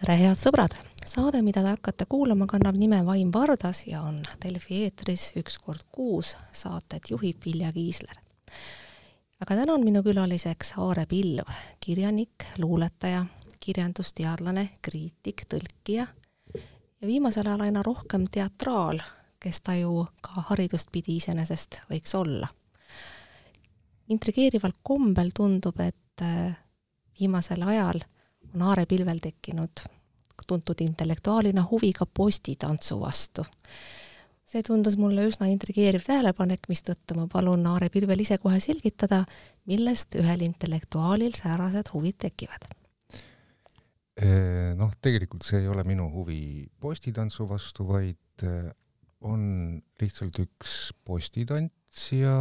tere, head sõbrad! saade, mida te hakkate kuulama, kannab nime Vaim Vardas ja on Delfi eetris üks kord kuus. Saadet juhib Vilja Kiisler. aga täna on minu külaliseks Aare Pilv, kirjanik, luuletaja, kirjandusteadlane, kriitik, tõlkija ja viimasel ajal aina rohkem teatraal, kes ta ju ka haridust pidi iseenesest võiks olla. intrigeerival kombel tundub, et äh, viimasel ajal on Aare Pilvel tekkinud tuntud intellektuaalina huvi ka postitantsu vastu. see tundus mulle üsna intrigeeriv tähelepanek, mistõttu ma palun Aare Pilvel ise kohe selgitada, millest ühel intellektuaalil säärased huvid tekivad. Noh, tegelikult see ei ole minu huvi postitantsu vastu, vaid on lihtsalt üks postitantsija,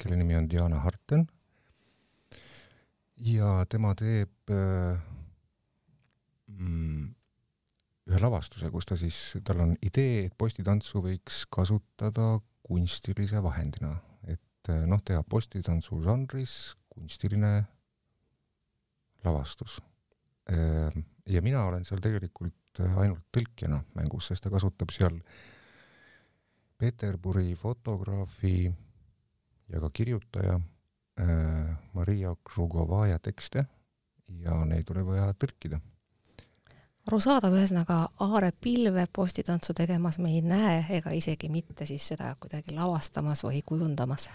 kelle nimi on Diana Harten. ja tema teeb mm, ühe lavastuse, kus ta siis, tal on idee, et postitantsu võiks kasutada kunstilise vahendina, et eh, noh, teha postitantsu žanris kunstiline lavastus. Ehm, ja mina olen seal tegelikult ainult tõlkijana mängus, sest ta kasutab seal Peterburi fotograafi ja ka kirjutaja äh, Maria Krugovaja tekste ja neid oli vaja tõlkida arusaadav, ühesõnaga Aare pilve postitantsu tegemas me ei näe ega isegi mitte siis seda kuidagi lavastamas või kujundamas.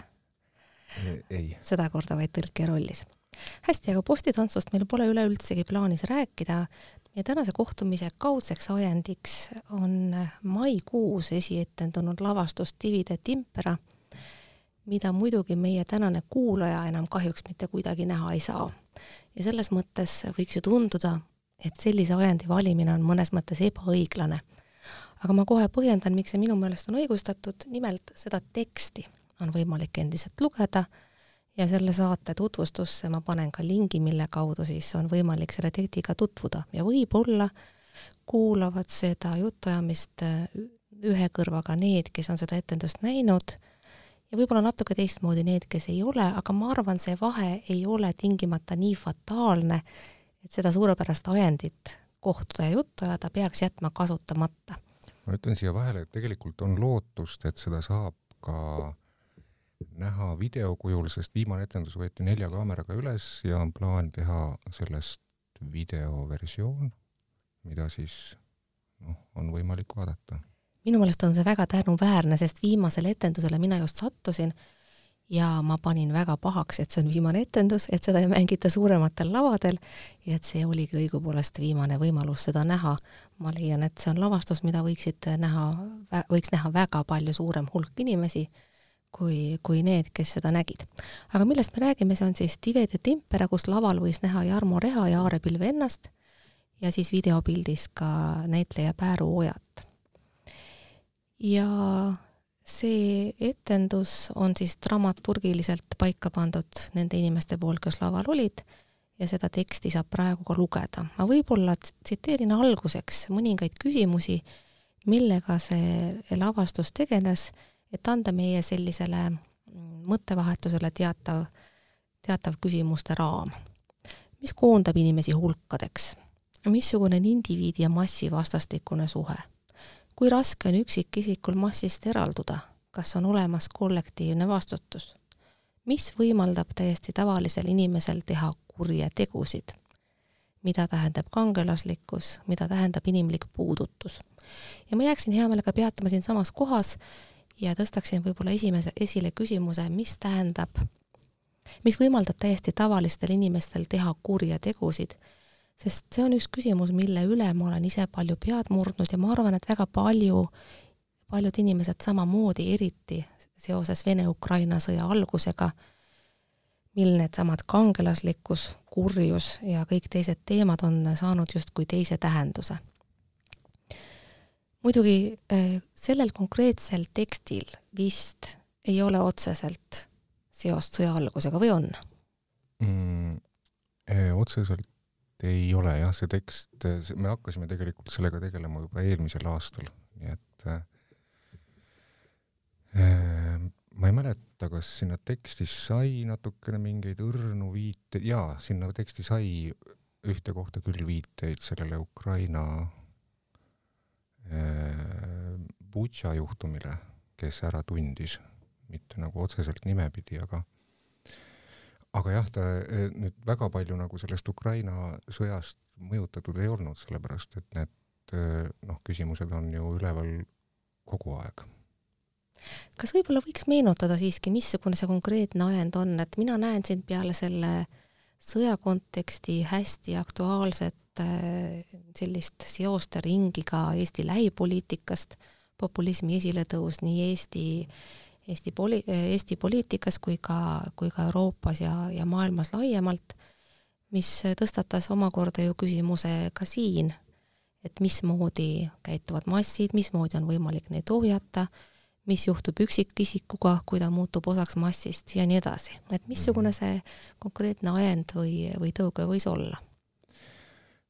ei. sedakorda vaid tõlkija rollis. hästi, aga postitantsust meil pole üleüldsegi plaanis rääkida. meie tänase kohtumise kaudseks ajendiks on maikuus esietendunud lavastus Divide Timpera, mida muidugi meie tänane kuulaja enam kahjuks mitte kuidagi näha ei saa. ja selles mõttes võiks ju tunduda, et sellise ajendi valimine on mõnes mõttes ebaõiglane. aga ma kohe põhjendan, miks see minu meelest on õigustatud, nimelt seda teksti on võimalik endiselt lugeda ja selle saate tutvustusse ma panen ka lingi, mille kaudu siis on võimalik selle tekstiga tutvuda ja võib-olla kuulavad seda jutuajamist äh, ühe kõrvaga need, kes on seda etendust näinud ja võib-olla natuke teistmoodi need, kes ei ole, aga ma arvan, see vahe ei ole tingimata nii fataalne, et seda suurepärast ajendit kohtuda ja juttu ajada peaks jätma kasutamata. ma ütlen siia vahele, et tegelikult on lootust, et seda saab ka näha video kujul, sest viimane etendus võeti nelja kaameraga üles ja on plaan teha sellest videoversioon, mida siis noh, on võimalik vaadata. minu meelest on see väga tänuväärne, sest viimasele etendusele mina just sattusin ja ma panin väga pahaks, et see on viimane etendus, et seda ei mängita suurematel lavadel ja et see oligi õigupoolest viimane võimalus seda näha. ma leian, et see on lavastus, mida võiksid näha, võiks näha väga palju suurem hulk inimesi kui, kui need, kes seda nägid. aga millest me räägime, see on siis Tivede Timpera, kus laval võis näha Jarmo Reha ja Aare Pilve ennast ja siis videopildis ka näitleja Pääru Ojat. ja see etendus on siis dramaturgiliselt paika pandud nende inimeste poolt, kes laval olid ja seda teksti saab praegu ka lugeda. ma võib-olla tsiteerin alguseks mõningaid küsimusi, millega see lavastus tegeles, et anda meie sellisele mõttevahetusele teatav, teatav küsimuste raam. mis koondab inimesi hulkadeks? missugune on indiviidi ja massi vastastikune suhe? Kui raske on üksikisikul massist eralduda, kas on olemas kollektiivne vastutus? mis võimaldab täiesti tavalisel inimesel teha kurje tegusid? mida tähendab kangelaslikkus, mida tähendab inimlik puudutus? ja ma jääksin hea meelega peatuma siinsamas kohas ja tõstaksin võib-olla esimese, esile küsimuse, mis tähendab, mis võimaldab täiesti tavalistel inimestel teha kurje tegusid sest see on üks küsimus, mille üle ma olen ise palju pead murdnud ja ma arvan, et väga palju, paljud inimesed samamoodi, eriti seoses Vene-Ukraina sõja algusega, mil needsamad kangelaslikkus, kurjus ja kõik teised teemad on saanud justkui teise tähenduse. muidugi eh, sellel konkreetsel tekstil vist ei ole otseselt seost sõja algusega või on mm,? Eh, otseselt ei ole jah, see tekst, me hakkasime tegelikult sellega tegelema juba eelmisel aastal, nii et äh, ma ei mäleta, kas sinna teksti sai natukene mingeid õrnu viiteid, jaa, sinna teksti sai ühte kohta küll viiteid sellele Ukraina Butša juhtumile, kes ära tundis, mitte nagu otseselt nimepidi, aga aga jah, ta nüüd väga palju nagu sellest Ukraina sõjast mõjutatud ei olnud, sellepärast et need noh, küsimused on ju üleval kogu aeg. kas võib-olla võiks meenutada siiski, missugune see konkreetne ajend on, et mina näen siin peale selle sõja konteksti hästi aktuaalset sellist seoste ringi ka Eesti lähipoliitikast, populismi esiletõus nii Eesti Eesti poli-, Eesti poliitikas kui ka, kui ka Euroopas ja, ja maailmas laiemalt, mis tõstatas omakorda ju küsimuse ka siin, et mismoodi käituvad massid, mismoodi on võimalik neid ohjata, mis juhtub üksikisikuga, kui ta muutub osaks massist ja nii edasi. et missugune see konkreetne ajend või, või tõuge võis olla?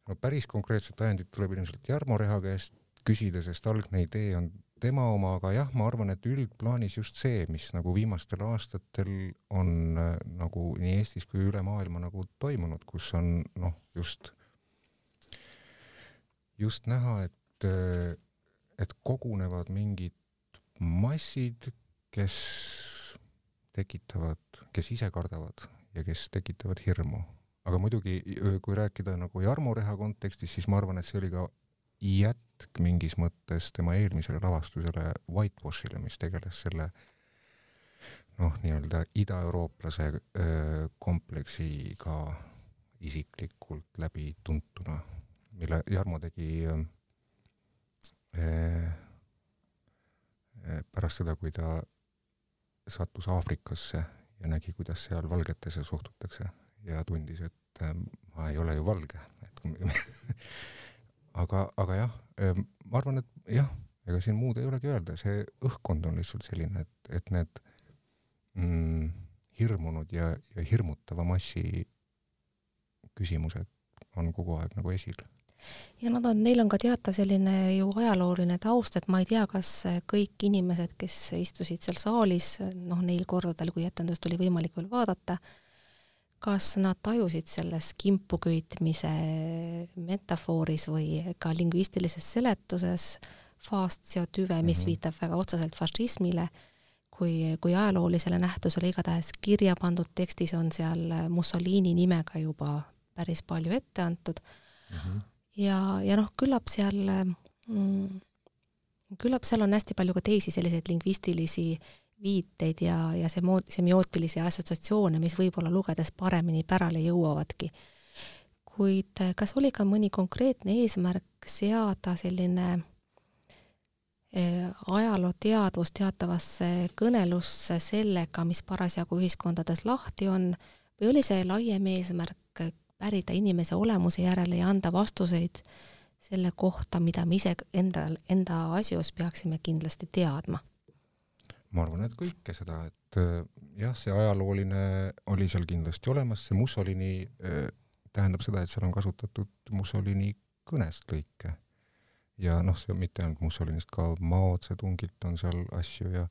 no päris konkreetset ajendit tuleb ilmselt Jarmo Reha käest küsida, sest algne idee on tema oma, aga jah, ma arvan, et üldplaanis just see, mis nagu viimastel aastatel on äh, nagu nii Eestis kui üle maailma nagu toimunud, kus on noh, just, just näha, et, äh, et kogunevad mingid massid, kes tekitavad, kes ise kardavad ja kes tekitavad hirmu. aga muidugi, kui rääkida nagu Jarmo Reha kontekstis, siis ma arvan, et see oli ka jätk mingis mõttes tema eelmisele lavastusele Whitewashile, mis tegeles selle noh, nii-öelda idaeurooplase kompleksiga isiklikult läbi tuntuna, mille Jarmo tegi äh, pärast seda, kui ta sattus Aafrikasse ja nägi, kuidas seal valgetesse suhtutakse ja tundis, et ma ei ole ju valge, et aga, aga jah, ma arvan, et jah, ega siin muud ei olegi öelda, see õhkkond on lihtsalt selline, et, et need mm, hirmunud ja, ja hirmutava massi küsimused on kogu aeg nagu esil. Ja nad on, neil on ka teatav selline ju ajalooline taust, et ma ei tea, kas kõik inimesed, kes istusid seal saalis, noh, neil kordadel, kui etendust oli võimalik veel vaadata, kas nad tajusid selles kimpuköitmise metafooris või ka lingvistilises seletuses fastio tüve, mis mm -hmm. viitab väga otseselt fašismile, kui, kui ajaloolisele nähtusele, igatahes kirja pandud tekstis on seal Mussolini nimega juba päris palju ette antud mm. -hmm. ja, ja noh, küllap seal mm, küllap seal on hästi palju ka teisi selliseid lingvistilisi viiteid ja, ja semo-, semiootilisi assotsiatsioone, mis võib-olla lugedes paremini pärale jõuavadki. kuid eh, kas oli ka mõni konkreetne eesmärk seada selline eh, ajalooteadvus teatavasse kõnelusse sellega, mis parasjagu ühiskondades lahti on, või oli see laiem eesmärk pärida inimese olemuse järele ja anda vastuseid selle kohta, mida me ise enda, enda asjus peaksime kindlasti teadma? Ma arvan, et kõike seda, et äh, jah, see ajalooline oli seal kindlasti olemas, see Mussolini äh, tähendab seda, et seal on kasutatud Mussolini kõnest lõike. ja noh, see mitte ainult Mussolinist, ka Mao Zedongilt on seal asju ja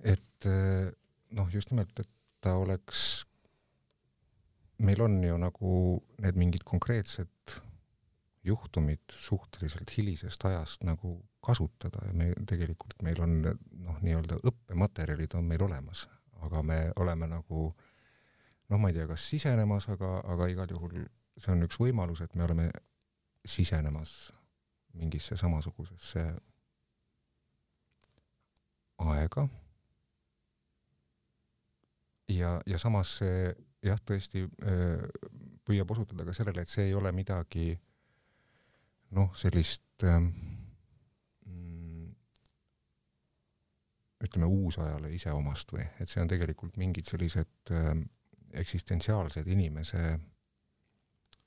et äh, noh, just nimelt, et ta oleks, meil on ju nagu need mingid konkreetsed juhtumid suhteliselt hilisest ajast nagu kasutada ja me tegelikult, meil on noh, nii-öelda õppematerjalid on meil olemas, aga me oleme nagu noh, ma ei tea, kas sisenemas, aga, aga igal juhul see on üks võimalus, et me oleme sisenemas mingisse samasugusesse aega. ja, ja samas see jah, tõesti püüab osutada ka sellele, et see ei ole midagi noh, sellist ähm, mm, ütleme, uusajale iseomast või, et see on tegelikult mingid sellised äh, eksistentsiaalsed inimese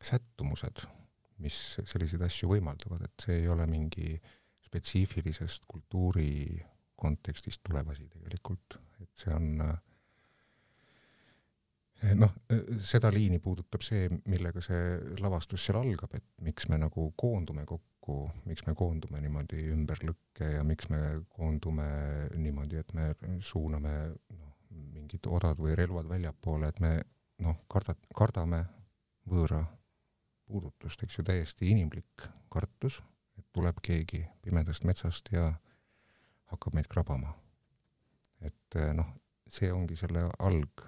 sättumused, mis selliseid asju võimaldavad, et see ei ole mingi spetsiifilisest kultuuri kontekstist tulev asi tegelikult, et see on äh, noh, eh, seda liini puudutab see, millega see lavastus seal algab, et miks me nagu koondume kokku, miks me koondume niimoodi ümber lõkke ja miks me koondume niimoodi, et me suuname noh, mingid odad või relvad väljapoole, et me noh, karda, kardame võõra puudutust, eks ju, täiesti inimlik kartus, et tuleb keegi pimedast metsast ja hakkab meid krabama. et eh, noh, see ongi selle alg.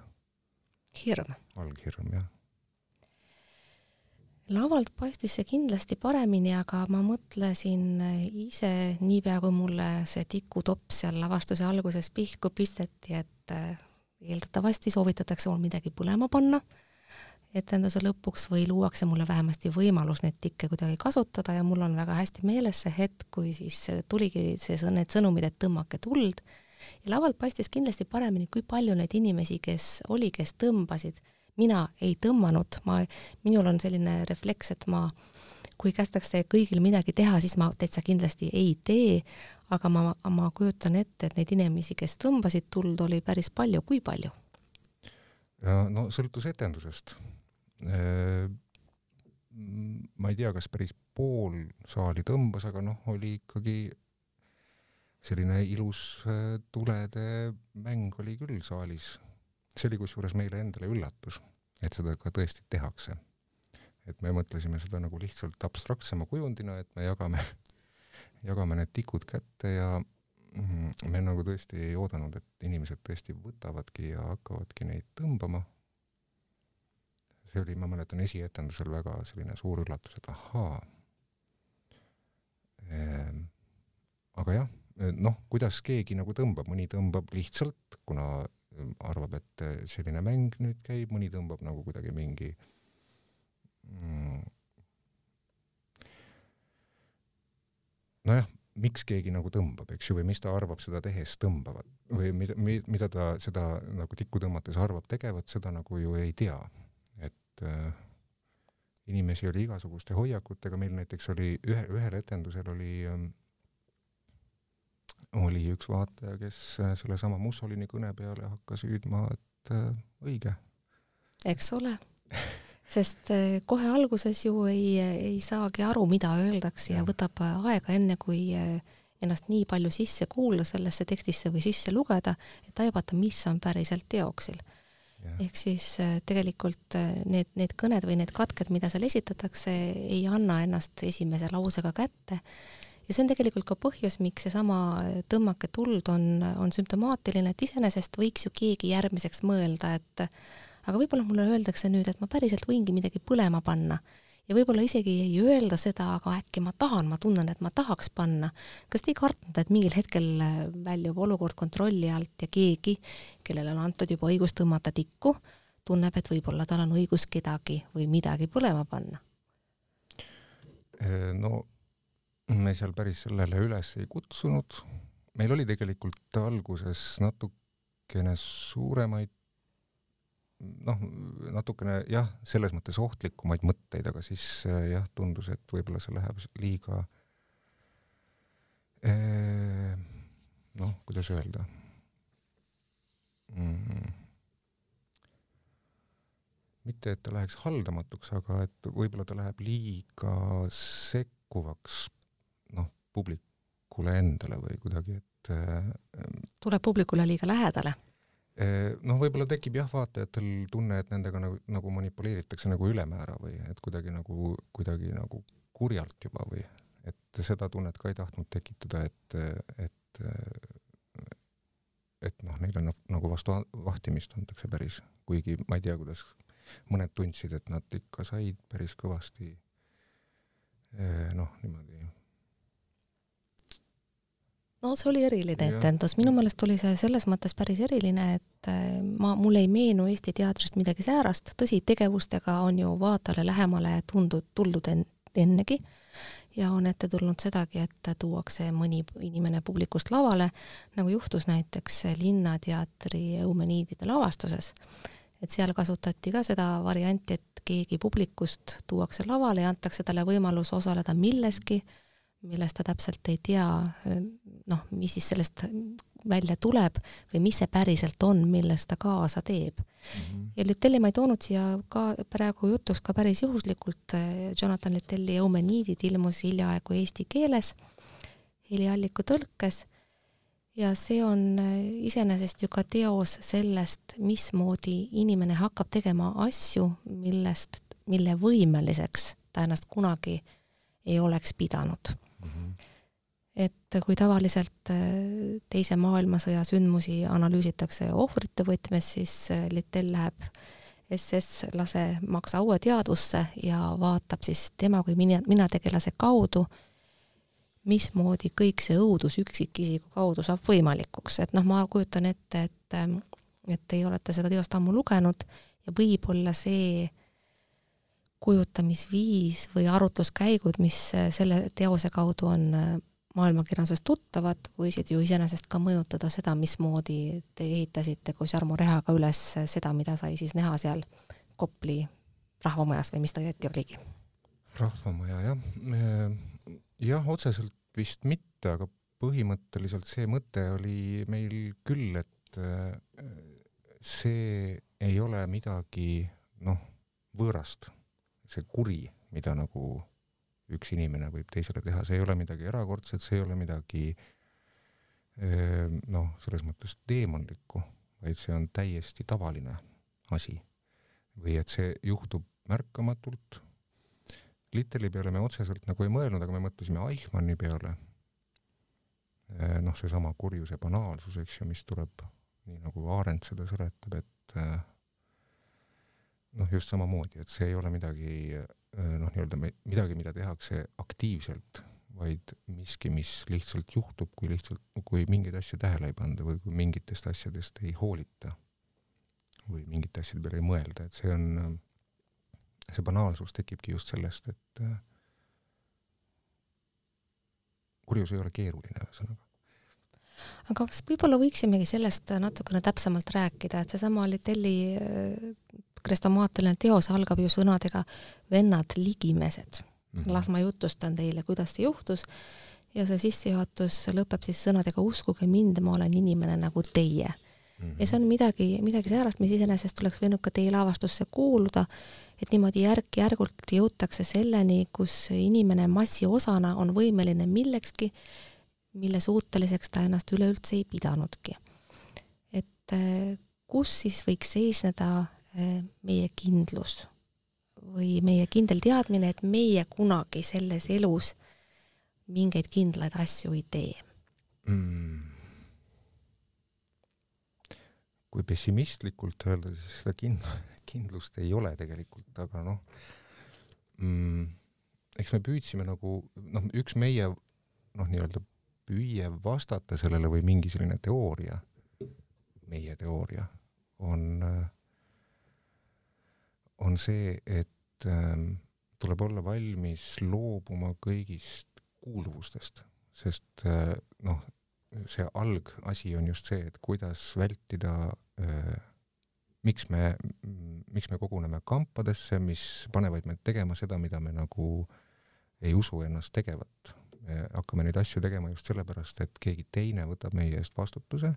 Hirm. alghirm, jah lavalt paistis see kindlasti paremini, aga ma mõtlesin ise, niipea kui mulle see tikutopp seal lavastuse alguses pihku pisteti, et äh, eeldatavasti soovitatakse mul midagi põlema panna etenduse lõpuks või luuakse mulle vähemasti võimalus neid tikke kuidagi kasutada ja mul on väga hästi meeles see hetk, kui siis tuligi see, need sõnumid, et tõmmake tuld ja lavalt paistis kindlasti paremini, kui palju neid inimesi, kes oli, kes tõmbasid mina ei tõmmanud, ma, minul on selline refleks, et ma, kui kästakse kõigil midagi teha, siis ma täitsa kindlasti ei tee, aga ma, ma kujutan ette, et neid inimesi, kes tõmbasid tuld, oli päris palju, kui palju? no sõltus etendusest. ma ei tea, kas päris pool saali tõmbas, aga noh, oli ikkagi selline ilus tulede mäng oli küll saalis see oli kusjuures meile endale üllatus, et seda ka tõesti tehakse. et me mõtlesime seda nagu lihtsalt abstraktsema kujundina, et me jagame, jagame need tikud kätte ja mm, me nagu tõesti ei oodanud, et inimesed tõesti võtavadki ja hakkavadki neid tõmbama. see oli, ma mäletan, esietendusel väga selline suur üllatus, et ahaa ehm,. aga jah, noh, kuidas keegi nagu tõmbab, mõni tõmbab lihtsalt, kuna arvab, et eh, selline mäng nüüd käib, mõni tõmbab nagu kuidagi mingi mm, nojah, miks keegi nagu tõmbab, eks ju, või mis ta arvab seda tehes tõmbavat või mida, mida ta seda nagu tikku tõmmates arvab tegevat, seda nagu ju ei tea. et äh, inimesi oli igasuguste hoiakutega, meil näiteks oli ühe, ühel etendusel oli äh, oli üks vaataja, kes äh, sellesama Mussolini kõne peale hakkas hüüdma, et äh, õige. eks ole, sest äh, kohe alguses ju ei, ei saagi aru, mida öeldakse ja, ja võtab aega, enne kui ennast nii palju sisse kuulda sellesse tekstisse või sisse lugeda, et taibata, mis on päriselt teoksil. ehk siis tegelikult need, need kõned või need katked, mida seal esitatakse, ei anna ennast esimese lausega kätte ja see on tegelikult ka põhjus, miks seesama tõmmake tuld on, on sümptomaatiline, et iseenesest võiks ju keegi järgmiseks mõelda, et aga võib-olla mulle öeldakse nüüd, et ma päriselt võingi midagi põlema panna ja võib-olla isegi ei öelda seda, aga äkki ma tahan, ma tunnen, et ma tahaks panna. kas te ei kartnud, et mingil hetkel väljub olukord kontrolli alt ja keegi, kellele on antud juba õigus tõmmata tikku, tunneb, et võib-olla tal on õigus kedagi või midagi põlema panna? no me seal päris sellele üles ei kutsunud. meil oli tegelikult alguses natukene suuremaid noh, natukene jah, selles mõttes ohtlikumaid mõtteid, aga siis äh, jah, tundus, et võib-olla see läheb liiga eh, noh, kuidas öelda mm,. mitte, et ta läheks haldamatuks, aga et võib-olla ta läheb liiga sekkuvaks publikule endale või kuidagi, et äh, tuleb publikule liiga lähedale? Äh, noh, võib-olla tekib jah, vaatajatel tunne, et nendega nagu, nagu manipuleeritakse nagu ülemäära või et kuidagi nagu, kuidagi nagu kurjalt juba või et seda tunnet ka ei tahtnud tekitada, et, et et noh, neile nagu vastu vahtimist antakse päris, kuigi ma ei tea, kuidas mõned tundsid, et nad ikka said päris kõvasti äh, noh, niimoodi no see oli eriline etendus, minu meelest oli see selles mõttes päris eriline, et äh, ma, mulle ei meenu Eesti teatrist midagi säärast, tõsi, tegevustega on ju vaatajale lähemale tundud, tuldud en, ennegi. Ja on ette tulnud sedagi, et tuuakse mõni inimene publikust lavale, nagu juhtus näiteks Linnateatri Eumeniidide lavastuses. et seal kasutati ka seda varianti, et keegi publikust tuuakse lavale ja antakse talle võimalus osaleda milleski, millest ta täpselt ei tea, noh, mis siis sellest välja tuleb või mis see päriselt on, milles ta kaasa teeb mm. -hmm. ja Litelli ma ei toonud siia ka praegu jutuks ka päris juhuslikult, Jonathan Litelli Eumeniidid ilmus hiljaaegu eesti keeles, Heli Alliku tõlkes ja see on iseenesest ju ka teos sellest, mismoodi inimene hakkab tegema asju, millest, mille võimeliseks ta ennast kunagi ei oleks pidanud mm. Mhm. et kui tavaliselt äh, Teise maailmasõja sündmusi analüüsitakse ohvrite võtmes, siis äh, Littell läheb SS lase maksa uue teadvusse ja vaatab siis tema kui mina, minategelase kaudu, mismoodi kõik see õudus üksikisiku kaudu saab võimalikuks, et noh, ma kujutan ette, et ähm, et teie olete seda teost ammu lugenud ja võib-olla see kujutamisviis või arutluskäigud, mis äh, selle teose kaudu on äh, maailmakirjanduses tuttavad, võisid ju iseenesest ka mõjutada seda, mismoodi te ehitasite koos Jarmo Rehaga üles seda, mida sai siis näha seal Kopli rahvamajas või mis ta õieti oligi? rahvamaja jah, jah, otseselt vist mitte, aga põhimõtteliselt see mõte oli meil küll, et äh, see ei ole midagi noh, võõrast see kuri, mida nagu üks inimene võib teisele teha, see ei ole midagi erakordset, see ei ole midagi noh, selles mõttes teemonlikku, vaid see on täiesti tavaline asi. või et see juhtub märkamatult. Litteli peale me otseselt nagu ei mõelnud, aga me mõtlesime Eichmanni peale. Noh, seesama kurjuse banaalsus, eks ju, mis tuleb, nii nagu Arendt seda seletab, et eh, noh, just samamoodi, et see ei ole midagi äh, noh, nii-öelda midagi, mida tehakse aktiivselt, vaid miski, mis lihtsalt juhtub, kui lihtsalt, kui mingeid asju tähele ei panda või kui mingitest asjadest ei hoolita või mingite asjade peale ei mõelda, et see on, see banaalsus tekibki just sellest, et äh, kurjus ei ole keeruline, ühesõnaga. Aga kas võib-olla võiksimegi sellest natukene täpsemalt rääkida, et seesama Litelli krestomaatiline teos algab ju sõnadega vennad ligimesed mm. -hmm. las ma jutustan teile, kuidas see juhtus ja see sissejuhatus lõpeb siis sõnadega uskuge mind, ma olen inimene nagu teie mm. -hmm. ja see on midagi, midagi säärast, mis iseenesest oleks võinud ka teie lavastusse kuuluda, et niimoodi järk-järgult jõutakse selleni, kus inimene massi osana on võimeline millekski, mille suuteliseks ta ennast üleüldse ei pidanudki. et eh, kus siis võiks seisneda meie kindlus või meie kindel teadmine, et meie kunagi selles elus mingeid kindlaid asju ei tee. Mm.. kui pessimistlikult öelda, siis seda kind-, kindlust ei ole tegelikult, aga noh mm,, eks me püüdsime nagu noh, üks meie noh, nii-öelda püüe vastata sellele või mingi selline teooria, meie teooria on äh, on see, et ähm, tuleb olla valmis loobuma kõigist kuuluvustest, sest äh, noh, see algasi on just see, et kuidas vältida äh, miks me, miks me koguneme kampadesse, mis panevad meid tegema seda, mida me nagu ei usu ennast tegevat. me hakkame neid asju tegema just sellepärast, et keegi teine võtab meie eest vastutuse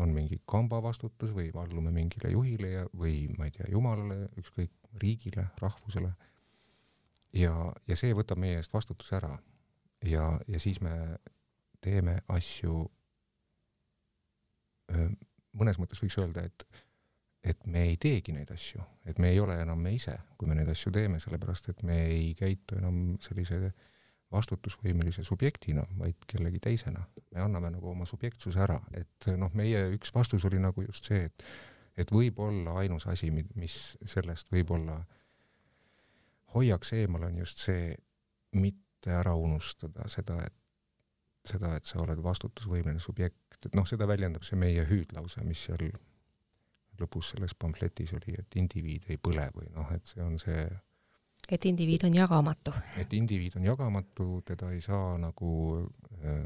on mingi kamba vastutus või allume mingile juhile ja, või ma ei tea, jumalale, ükskõik, riigile, rahvusele. ja, ja see võtab meie eest vastutuse ära. ja, ja siis me teeme asju, äh, mõnes mõttes võiks öelda, et, et me ei teegi neid asju, et me ei ole enam me ise, kui me neid asju teeme, sellepärast et me ei käitu enam sellise äh, vastutusvõimelise subjektina, vaid kellegi teisena. me anname nagu oma subjektsuse ära, et noh, meie üks vastus oli nagu just see, et et võib-olla ainus asi, mis sellest võib-olla hoiaks eemal, on just see mitte ära unustada seda, et seda, et sa oled vastutusvõimeline subjekt, et noh, seda väljendab see meie hüüdlause, mis seal lõpus selles pamfletis oli, et indiviid ei põle või noh, et see on see et indiviid on jagamatu. et indiviid on jagamatu, teda ei saa nagu äh,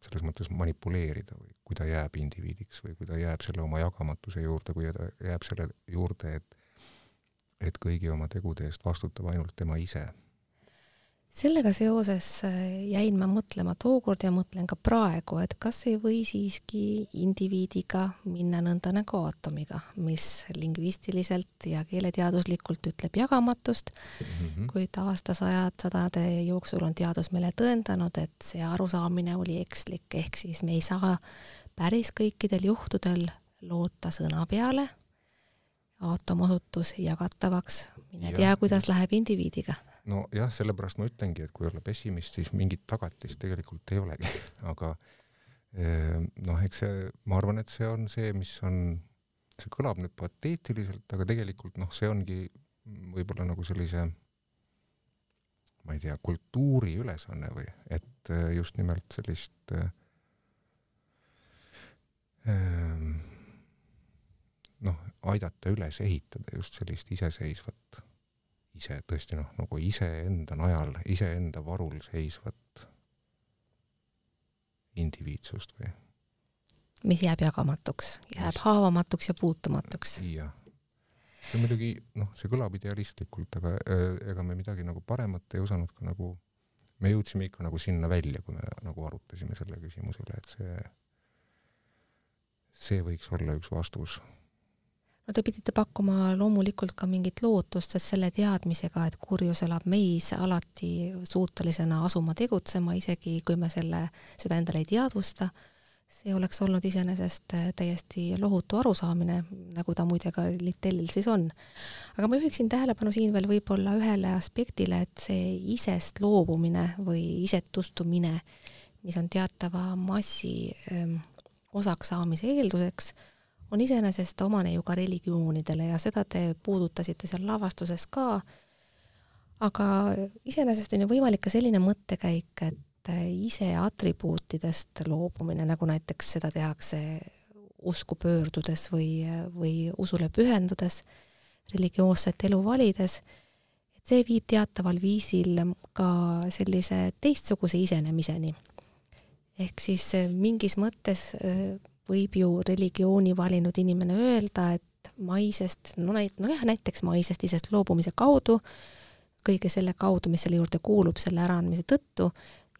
selles mõttes manipuleerida või kui ta jääb indiviidiks või kui ta jääb selle oma jagamatuse juurde, kui ta jääb selle juurde, et et kõigi oma tegude eest vastutab ainult tema ise sellega seoses äh, jäin ma mõtlema tookord ja mõtlen ka praegu, et kas ei või siiski indiviidiga minna nõnda nagu aatomiga, mis lingvistiliselt ja keeleteaduslikult ütleb jagamatust mm, -hmm. kuid aastasajad, sadade jooksul on teadus meile tõendanud, et see arusaamine oli ekslik, ehk siis me ei saa päris kõikidel juhtudel loota sõna peale, aatom osutus jagatavaks, mine tea, kuidas läheb indiviidiga. Nojah, sellepärast ma ütlengi, et kui olla pessimist, siis mingit tagatist tegelikult ei olegi, aga eh, noh, eks see, ma arvan, et see on see, mis on, see kõlab nüüd pateetiliselt, aga tegelikult noh, see ongi võib-olla nagu sellise ma ei tea, kultuuri ülesanne või, et eh, just nimelt sellist eh, ehm, noh, aidata üles ehitada just sellist iseseisvat ise tõesti noh, nagu iseenda najal, iseenda varul seisvat indiviidsust või mis jääb jagamatuks, jääb Mis- haavamatuks ja puutumatuks. jah. see muidugi noh, see kõlab idealistlikult, aga äh, ega me midagi nagu paremat ei osanud ka nagu, me jõudsime ikka nagu sinna välja, kui me nagu arutasime selle küsimuse üle, et see, see võiks olla üks vastus. No te pidite pakkuma loomulikult ka mingit lootust, sest selle teadmisega, et kurjus elab meis alati suutelisena asuma tegutsema, isegi kui me selle, seda endale ei teadvusta, see oleks olnud iseenesest äh, täiesti lohutu arusaamine, nagu ta muide ka Litellil siis on. aga ma juhiksin tähelepanu siin veel võib-olla ühele aspektile, et see isest loobumine või isetustumine, mis on teatava massi ähm, osaks saamise eelduseks, on iseenesest omane ju ka religioonidele ja seda te puudutasite seal lavastuses ka, aga iseenesest on ju võimalik ka selline mõttekäik, et ise atribuutidest loobumine, nagu näiteks seda tehakse usku pöördudes või, või usule pühendudes, religioosset elu valides, et see viib teataval viisil ka sellise teistsuguse isenemiseni. ehk siis mingis mõttes võib ju religiooni valinud inimene öelda, et maisest, no näit-, nojah, näiteks maisest isest loobumise kaudu, kõige selle kaudu, mis selle juurde kuulub, selle äraandmise tõttu,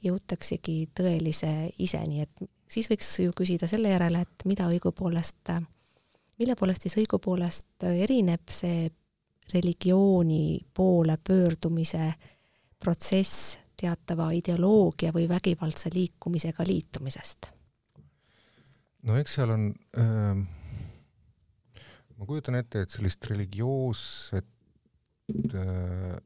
jõutaksegi tõelise iseni, et siis võiks ju küsida selle järele, et mida õigupoolest, mille poolest siis õigupoolest erineb see religiooni poole pöördumise protsess teatava ideoloogia või vägivaldse liikumisega liitumisest? No eks seal on äh,, ma kujutan ette, et sellist religioosset äh,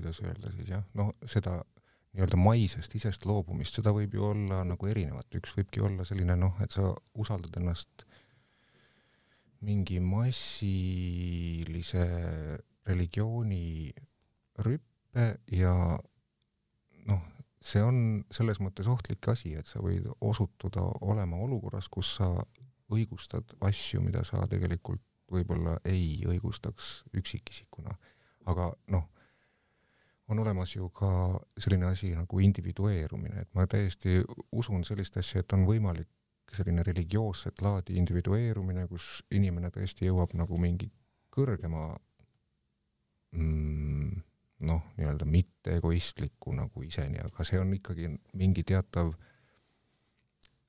kuidas öelda siis jah, noh, seda nii-öelda maisest isest loobumist, seda võib ju olla nagu erinevat, üks võibki olla selline noh, et sa usaldad ennast mingi massilise religiooni rüppe ja noh, see on selles mõttes ohtlik asi, et sa võid osutuda olema olukorras, kus sa õigustad asju, mida sa tegelikult võib-olla ei õigustaks üksikisikuna. aga noh, on olemas ju ka selline asi nagu individueerumine, et ma täiesti usun sellist asja, et on võimalik selline religioosset laadi individueerumine, kus inimene tõesti jõuab nagu mingi kõrgema mm, noh, nii-öelda mitte egoistliku nagu iseni, aga see on ikkagi mingi teatav,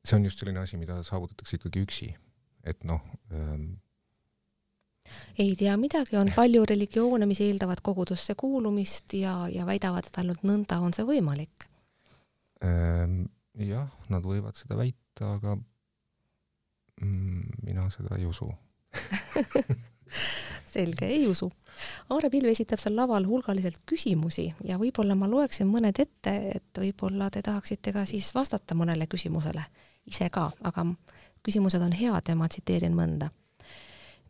see on just selline asi, mida saavutatakse ikkagi üksi. et noh ähm,, ei tea midagi, on palju religioone, mis eeldavad kogudusse kuulumist ja, ja väidavad, et ainult nõnda on see võimalik. ähm, jah, nad võivad seda väita, aga mm, mina seda ei usu selge, ei usu. Aare Pilv esitab seal laval hulgaliselt küsimusi ja võib-olla ma loeksin mõned ette, et võib-olla te tahaksite ka siis vastata mõnele küsimusele ise ka, aga küsimused on head ja ma tsiteerin mõnda.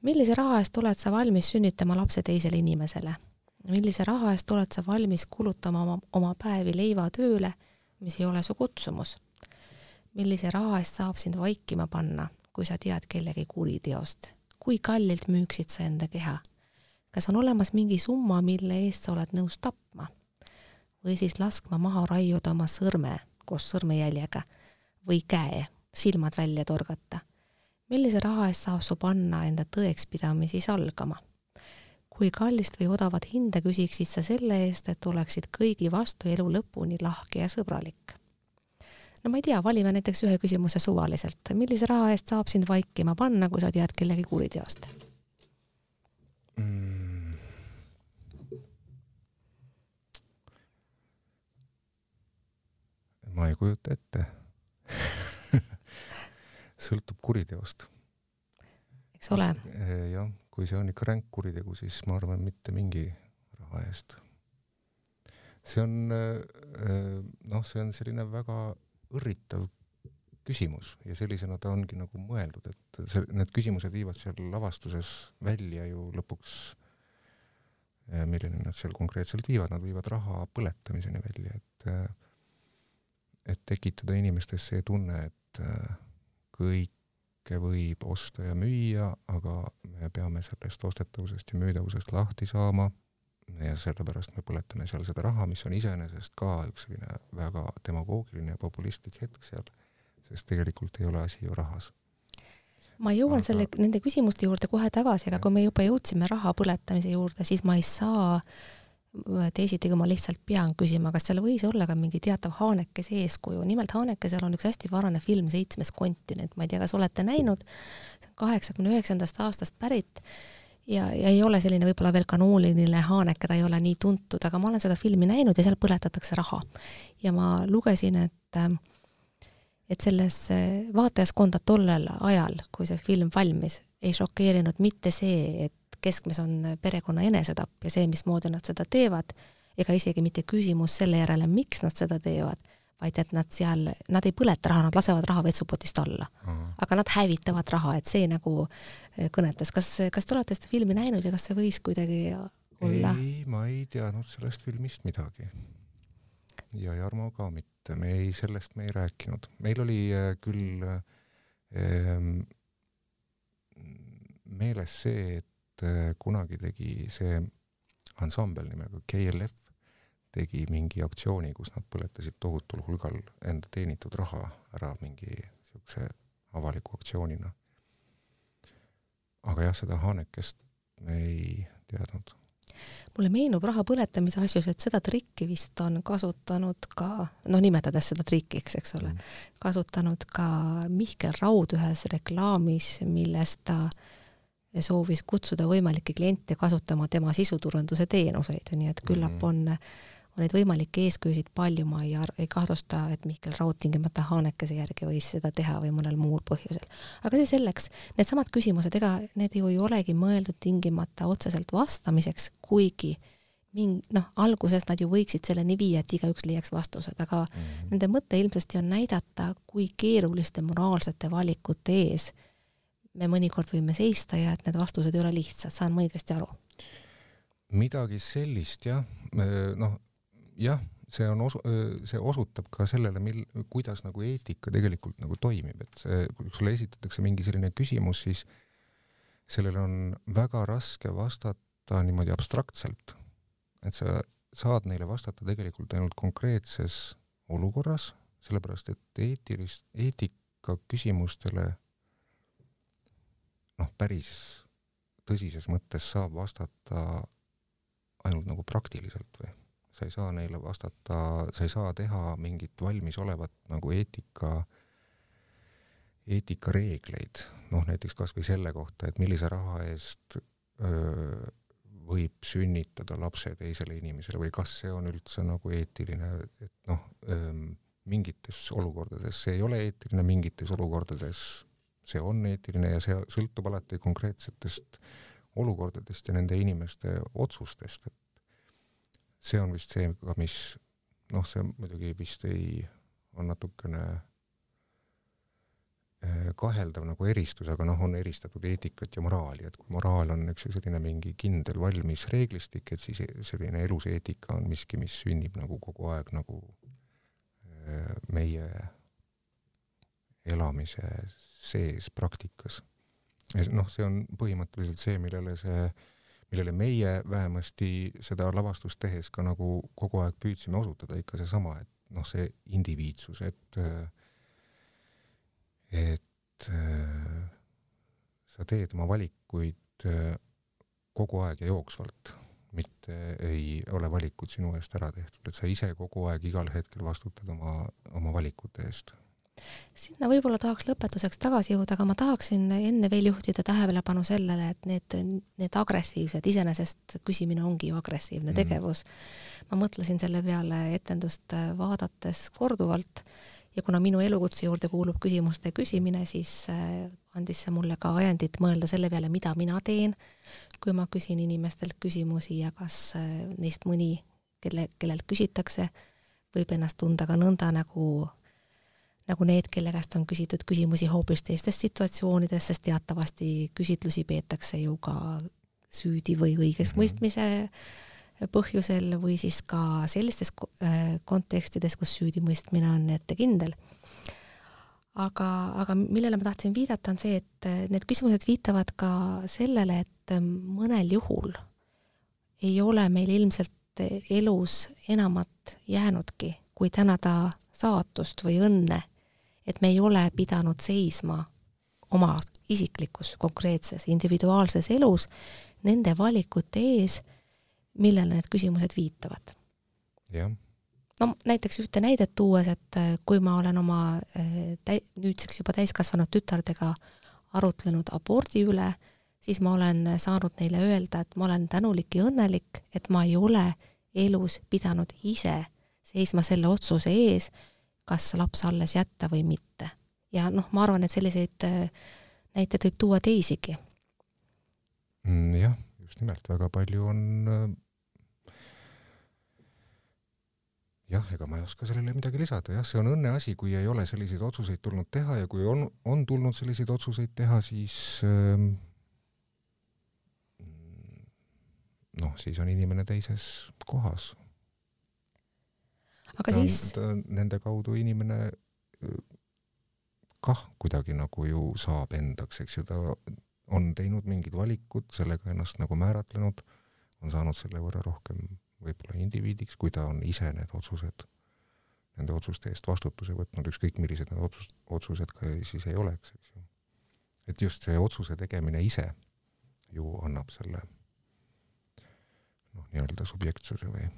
millise raha eest oled sa valmis sünnitama lapse teisele inimesele? millise raha eest oled sa valmis kulutama oma, oma päevi leivatööle, mis ei ole su kutsumus? millise raha eest saab sind vaikima panna, kui sa tead kellegi kuriteost? Kui kallilt müüksid sa enda keha? kas on olemas mingi summa, mille eest sa oled nõus tapma? või siis laskma maha raiuda oma sõrme koos sõrmejäljega või käe, silmad välja torgata? millise raha eest saab su panna enda tõekspidamisi salgama? kui kallist või odavat hinda küsiksid sa selle eest, et oleksid kõigi vastu elu lõpuni lahke ja sõbralik? No ma ei tea, valime näiteks ühe küsimuse suvaliselt. millise raha eest saab sind vaikima panna, kui sa tead kellegi kuriteost? mm. ma ei kujuta ette sõltub kuriteost. eks ole. jah, kui see on ikka ränk kuritegu, siis ma arvan, mitte mingi raha eest. see on noh, see on selline väga õrritav küsimus ja sellisena ta ongi nagu mõeldud, et see, need küsimused viivad seal lavastuses välja ju lõpuks, milline nad seal konkreetselt viivad, nad viivad raha põletamiseni välja, et et tekitada inimestes see tunne, et kõike võib osta ja müüa, aga me peame sellest ostetavusest ja müüdavusest lahti saama ja sellepärast me põletame seal seda raha, mis on iseenesest ka üks selline väga demagoogiline ja populistlik hetk seal sest tegelikult ei ole asi ju rahas. ma jõuan aga... selle, nende küsimuste juurde kohe tagasi, aga kui me juba jõudsime raha põletamise juurde, siis ma ei saa äh, teisiti, kui ma lihtsalt pean küsima, kas seal võis olla ka mingi teatav Haanekese eeskuju, nimelt Haanekesel on üks hästi varane film Seitsmes kontinent, ma ei tea, kas olete näinud, see on kaheksakümne üheksandast aastast pärit ja, ja ei ole selline võib-olla veel kanooniline Haneke, ta ei ole nii tuntud, aga ma olen seda filmi näinud ja seal põletatakse raha. ja ma lugesin, et äh, et selles vaatajaskonda tollel ajal, kui see film valmis, ei šokeerinud mitte see, et keskmes on perekonna enesetapp ja see, mismoodi nad seda teevad, ega isegi mitte küsimus selle järele, miks nad seda teevad, vaid et nad seal, nad ei põleta raha, nad lasevad raha vetsupotist alla uh. -huh. aga nad hävitavad raha, et see nagu eh, kõnetas. kas, kas te olete seda filmi näinud ja kas see võis kuidagi olla? ei, ma ei teadnud sellest filmist midagi. ja Jarmo ka mitte me ei, sellest me ei rääkinud. meil oli äh, küll äh, meeles see, et äh, kunagi tegi see ansambel nimega KLF, tegi mingi aktsiooni, kus nad põletasid tohutul hulgal enda teenitud raha ära mingi niisuguse avaliku aktsioonina. aga jah, seda Hanekest me ei teadnud mulle meenub raha põletamise asjus, et seda trikki vist on kasutanud ka, noh, nimetades seda trikiks, eks ole mm., kasutanud ka Mihkel Raud ühes reklaamis, milles ta soovis kutsuda võimalikke kliente kasutama tema sisuturunduse teenuseid, nii et küllap mm. on on neid võimalikke eeskujusid palju, ma ei, ei kahtlusta, et Mihkel Raud tingimata Haanekese järgi võis seda teha või mõnel muul põhjusel. aga see selleks, needsamad küsimused, ega need ju ei olegi mõeldud tingimata otseselt vastamiseks, kuigi ming-, noh, alguses nad ju võiksid selleni viia, et igaüks leiaks vastused, aga mm -hmm. nende mõte ilmsesti on näidata, kui keeruliste moraalsete valikute ees me mõnikord võime seista ja et need vastused ei ole lihtsad, saan ma õigesti aru? midagi sellist jah, noh, jah, see on osu-, see osutab ka sellele, mil-, kuidas nagu eetika tegelikult nagu toimib, et see, kui sulle esitatakse mingi selline küsimus, siis sellele on väga raske vastata niimoodi abstraktselt. et sa saad neile vastata tegelikult ainult konkreetses olukorras, sellepärast et eetilist, eetika küsimustele noh, päris tõsises mõttes saab vastata ainult nagu praktiliselt või sa ei saa neile vastata, sa ei saa teha mingit valmisolevat nagu eetika, eetikareegleid, noh näiteks kas või selle kohta, et millise raha eest öö, võib sünnitada lapse teisele inimesele või kas see on üldse nagu eetiline, et noh, mingites olukordades see ei ole eetiline, mingites olukordades see on eetiline ja see sõltub alati konkreetsetest olukordadest ja nende inimeste otsustest, et see on vist see mis noh, see muidugi vist ei, on natukene eh, kaheldav nagu eristus, aga noh, on eristatud eetikat ja moraali, et kui moraal on üks selline mingi kindel valmis reeglistik, et siis selline elus eetika on miski, mis sünnib nagu kogu aeg nagu eh, meie elamise sees praktikas. noh, see on põhimõtteliselt see, millele see äh, millele meie vähemasti seda lavastust tehes ka nagu kogu aeg püüdsime osutada, ikka seesama, et noh, see indiviidsus, et et sa teed oma valikuid kogu aeg ja jooksvalt, mitte ei ole valikud sinu eest ära tehtud, et sa ise kogu aeg igal hetkel vastutad oma, oma valikute eest sinna võib-olla tahaks lõpetuseks tagasi jõuda, aga ma tahaksin enne veel juhtida tähelepanu sellele, et need, need agressiivsed, iseenesest küsimine ongi ju agressiivne mm. tegevus. ma mõtlesin selle peale etendust vaadates korduvalt ja kuna minu elukutse juurde kuulub küsimuste küsimine, siis äh, andis see mulle ka ajendit mõelda selle peale, mida mina teen, kui ma küsin inimestelt küsimusi ja kas äh, neist mõni, kelle, kellelt küsitakse, võib ennast tunda ka nõnda, nagu nagu need, kelle käest on küsitud küsimusi hoopis teistes situatsioonides, sest teatavasti küsitlusi peetakse ju ka süüdi või õigeksmõistmise mm -hmm põhjusel või siis ka sellistes äh, kontekstides, kus süüdimõistmine on ettekindel. aga, aga millele ma tahtsin viidata, on see, et äh, need küsimused viitavad ka sellele, et ähm, mõnel juhul ei ole meil ilmselt elus enamat jäänudki, kui tänada saatust või õnne, et me ei ole pidanud seisma oma isiklikus, konkreetses, individuaalses elus nende valikute ees, millele need küsimused viitavad. jah. no näiteks ühte näidet tuues, et äh, kui ma olen oma äh, täi-, nüüdseks juba täiskasvanud tütardega arutlenud abordi üle, siis ma olen saanud neile öelda, et ma olen tänulik ja õnnelik, et ma ei ole elus pidanud ise seisma selle otsuse ees, kas laps alles jätta või mitte. ja noh, ma arvan, et selliseid äh, näiteid võib tuua teisigi mm,. jah just nimelt, väga palju on jah, ega ma ei oska sellele midagi lisada, jah, see on õnne asi, kui ei ole selliseid otsuseid tulnud teha ja kui on, on tulnud selliseid otsuseid teha, siis ähm, noh, siis on inimene teises kohas. Aga ta siis on, nende kaudu inimene kah kuidagi nagu ju saab endaks, eks ju, ta on teinud mingid valikud, sellega ennast nagu määratlenud, on saanud selle võrra rohkem võib-olla indiviidiks, kui ta on ise need otsused, nende otsuste eest vastutuse võtnud, ükskõik millised need otsus, otsused ka siis ei oleks, eks ju. et just see otsuse tegemine ise ju annab selle noh, nii-öelda subjektsuse või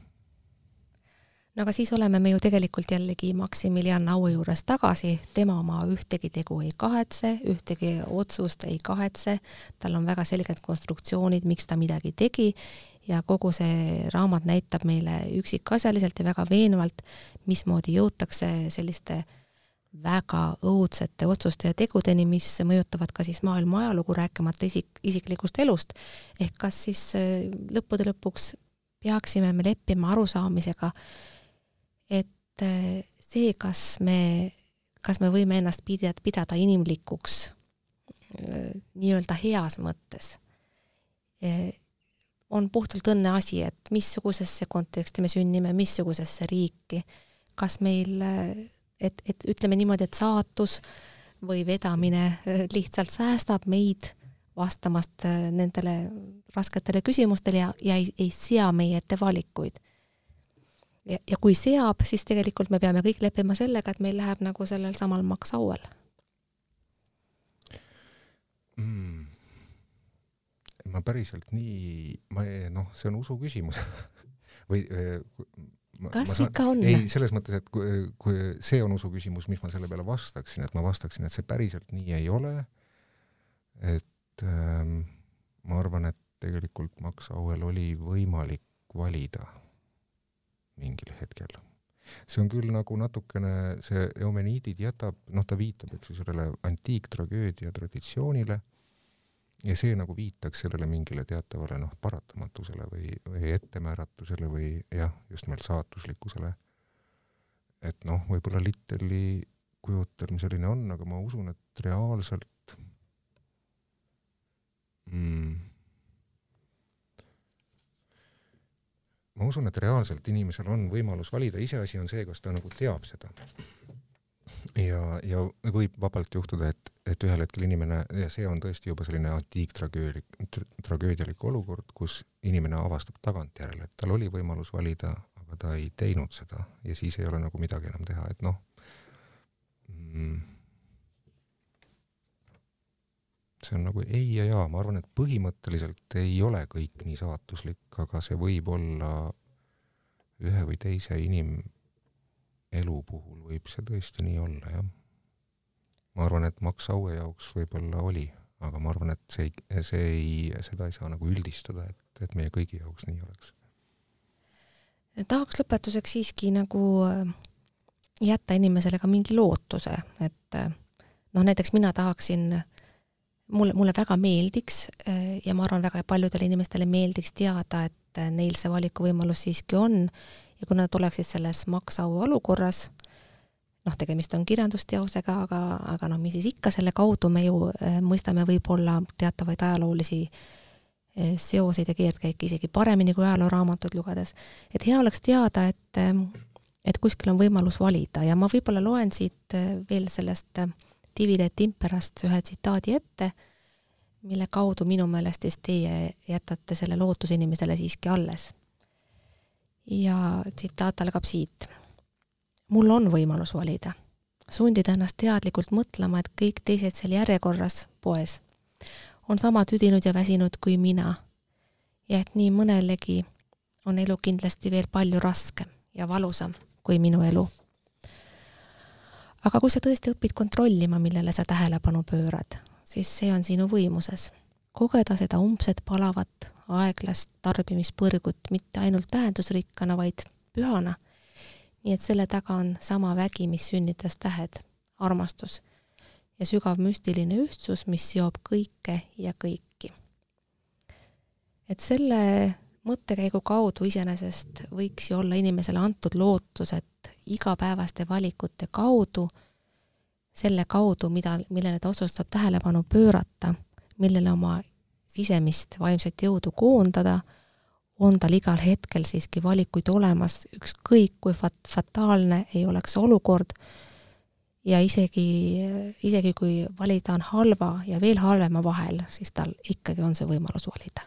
no aga siis oleme me ju tegelikult jällegi Maximilian Aue juures tagasi, tema oma ühtegi tegu ei kahetse, ühtegi otsust ei kahetse, tal on väga selged konstruktsioonid, miks ta midagi tegi. Ja kogu see raamat näitab meile üksikasjaliselt ja väga veenvalt, mismoodi jõutakse selliste väga õudsete otsuste ja tegudeni, mis mõjutavad ka siis maailma ajalugu, rääkimata isik, isiklikust elust. ehk kas siis äh, lõppude lõpuks peaksime me leppima arusaamisega, et äh, see, kas me, kas me võime ennast pidada, inimlikuks äh, nii-öelda heas mõttes, äh, on puhtalt õnne asi, et missugusesse konteksti me sünnime, missugusesse riiki, kas meil, et, et ütleme niimoodi, et saatus või vedamine lihtsalt säästab meid vastamast nendele rasketele küsimustele ja, ja ei, ei sea meie ette valikuid ja, ja kui seab, siis tegelikult me peame kõik leppima sellega, et meil läheb nagu sellel samal maksauel mm.. ma päriselt nii, ma noh, see on usu küsimus või eh, ma, kas ma saan, ikka on? ei, selles mõttes, et kui, kui see on usu küsimus, mis ma selle peale vastaksin, et ma vastaksin, et see päriselt nii ei ole. et ähm, ma arvan, et tegelikult Max Auel oli võimalik valida mingil hetkel. see on küll nagu natukene, see Eumeniidid jätab, noh, ta viitab, eks ju, sellele antiiktragöödia traditsioonile ja see nagu viitaks sellele mingile teatavale noh, paratamatusele või, või ettemääratusele või jah, just nimelt saatuslikkusele. et noh, võib-olla Litteli kujutelm selline on, aga ma usun, et reaalselt mm, ma usun, et reaalselt inimesel on võimalus valida, iseasi on see, kas ta nagu teab seda. ja, ja võib vabalt juhtuda, et, et ühel hetkel inimene, ja see on tõesti juba selline antiiktragöödilik, tragöödialik olukord, kus inimene avastab tagantjärele, et tal oli võimalus valida, aga ta ei teinud seda ja siis ei ole nagu midagi enam teha, et noh mm,, see on nagu ei ja jaa, ma arvan, et põhimõtteliselt ei ole kõik nii saatuslik, aga see võib olla ühe või teise inimelu puhul võib see tõesti nii olla, jah. ma arvan, et Max Aue jaoks võib-olla oli, aga ma arvan, et see ei, see ei, seda ei saa nagu üldistada, et, et meie kõigi jaoks nii oleks. tahaks lõpetuseks siiski nagu äh, jätta inimesele ka mingi lootuse, et noh, näiteks mina tahaksin, mulle, mulle väga meeldiks ja ma arvan, väga paljudele inimestele meeldiks teada, et neil see valikuvõimalus siiski on ja kui nad oleksid selles maksaau olukorras, noh, tegemist on kirjandusteosega, aga, aga noh, mis siis ikka, selle kaudu me ju äh, mõistame võib-olla teatavaid ajaloolisi äh, seoseid ja keerdkäike isegi paremini kui ajalooraamatuid lugedes. et hea oleks teada, et, äh, et kuskil on võimalus valida ja ma võib-olla loen siit veel sellest Divide et Imperast ühe tsitaadi ette, mille kaudu minu meelest siis teie jätate selle lootuse inimesele siiski alles. ja tsitaat algab siit mul on võimalus valida. sundida ennast teadlikult mõtlema, et kõik teised seal järjekorras, poes, on sama tüdinud ja väsinud kui mina. ja et nii mõnelegi on elu kindlasti veel palju raskem ja valusam kui minu elu. Aga kui sa tõesti õpid kontrollima, millele sa tähelepanu pöörad, siis see on sinu võimuses. kogeda seda umbset palavat, aeglast tarbimispõrgut mitte ainult tähendusrikkana, vaid pühana nii et selle taga on sama vägi, mis sünnitas tähed, armastus ja sügav müstiline ühtsus, mis seob kõike ja kõiki. et selle mõttekäigu kaudu iseenesest võiks ju olla inimesele antud lootus, et igapäevaste valikute kaudu, selle kaudu, mida, millele ta otsustab tähelepanu pöörata, millele oma sisemist vaimset jõudu koondada, on tal igal hetkel siiski valikuid olemas, ükskõik kui fat-, fataalne ei oleks olukord ja isegi, isegi kui valida on halva ja veel halvema vahel, siis tal ikkagi on see võimalus valida.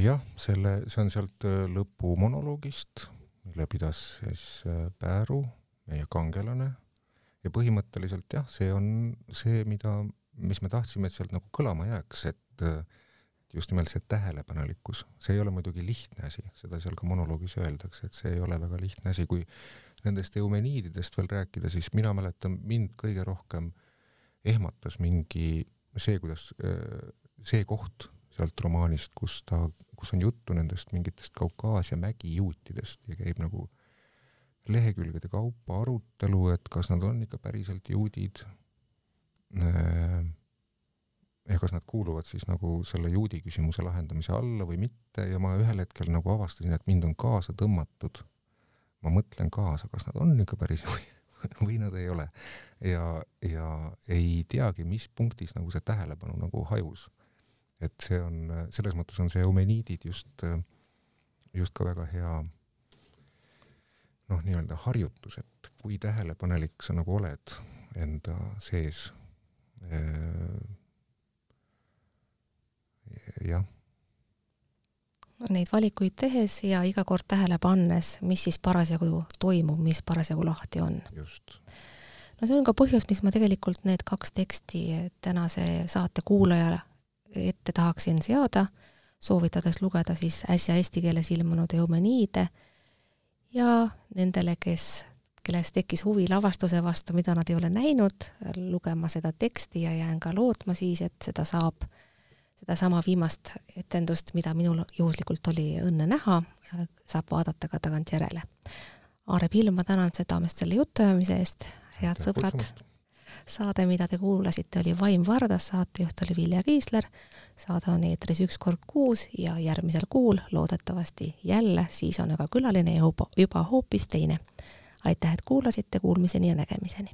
Jah, selle, see on sealt äh, lõpu monoloogist, mille pidas siis äh, Pääru, meie kangelane, ja põhimõtteliselt jah, see on see, mida, mis me tahtsime, et sealt nagu kõlama jääks, et äh, just nimelt see tähelepanelikkus, see ei ole muidugi lihtne asi, seda seal ka monoloogis öeldakse, et see ei ole väga lihtne asi, kui nendest eumeniididest veel rääkida, siis mina mäletan, mind kõige rohkem ehmatas mingi see, kuidas see koht sealt romaanist, kus ta, kus on juttu nendest mingitest Kaukaasia mägijuutidest ja käib nagu lehekülgede kaupa arutelu, et kas nad on ikka päriselt juudid ja kas nad kuuluvad siis nagu selle juudi küsimuse lahendamise alla või mitte ja ma ühel hetkel nagu avastasin, et mind on kaasa tõmmatud. ma mõtlen kaasa, kas nad on ikka päris juudid või nad ei ole. ja, ja ei teagi, mis punktis nagu see tähelepanu nagu hajus. Et see on, selles mõttes on see Eumeniidid just, just ka väga hea noh, nii-öelda harjutus, et kui tähelepanelik sa nagu oled enda sees jah. Neid valikuid tehes ja iga kord tähele pannes, mis siis parasjagu toimub, mis parasjagu lahti on. just. no see on ka põhjus, miks ma tegelikult need kaks teksti tänase saate kuulajale ette tahaksin seada, soovitades lugeda siis äsja eesti keeles ilmunud Eumeniide ja nendele, kes kellest tekkis huvi lavastuse vastu, mida nad ei ole näinud, lugema seda teksti ja jään ka lootma siis, et seda saab sedasama viimast etendust, mida minul juhuslikult oli õnne näha, saab vaadata ka tagantjärele. Aare Pilv, ma tänan südamest selle jutuajamise eest, head sõbrad. Saade, mida te kuulasite, oli Vaim Vardas, saatejuht oli Vilja Kiisler. saade on eetris üks kord kuus ja järgmisel kuul loodetavasti jälle, siis on aga külaline juba, juba hoopis teine. aitäh, et kuulasite, kuulmiseni ja nägemiseni!